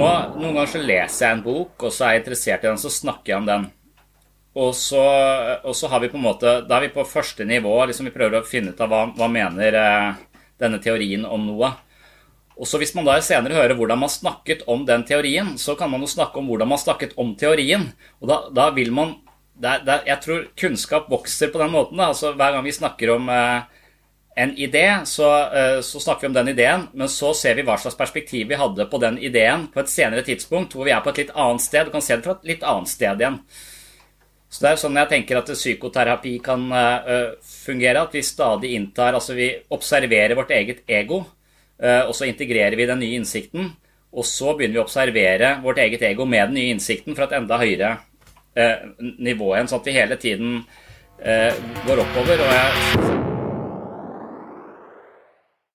noen ganger så leser jeg en bok, og så er jeg interessert i den, så snakker jeg om den. Og så, og så har vi på en måte, da er vi på første nivå. liksom Vi prøver å finne ut av hva, hva mener eh, denne teorien om noe. Og så Hvis man da senere hører hvordan man snakket om den teorien, så kan man jo snakke om hvordan man snakket om teorien. Og da, da vil man det er, det er, Jeg tror kunnskap vokser på den måten. Da. Altså Hver gang vi snakker om eh, en idé, så, eh, så, snakker vi om den ideen, men så ser vi hva slags perspektiv vi hadde på den ideen på et senere tidspunkt, hvor vi er på et litt annet sted. Du kan se det fra et litt annet sted igjen. Så det er sånn jeg tenker at psykoterapi kan uh, fungere. At vi stadig inntar Altså vi observerer vårt eget ego, uh, og så integrerer vi den nye innsikten. Og så begynner vi å observere vårt eget ego med den nye innsikten fra et enda høyere nivå igjen. Sånn at vi hele tiden går oppover. og jeg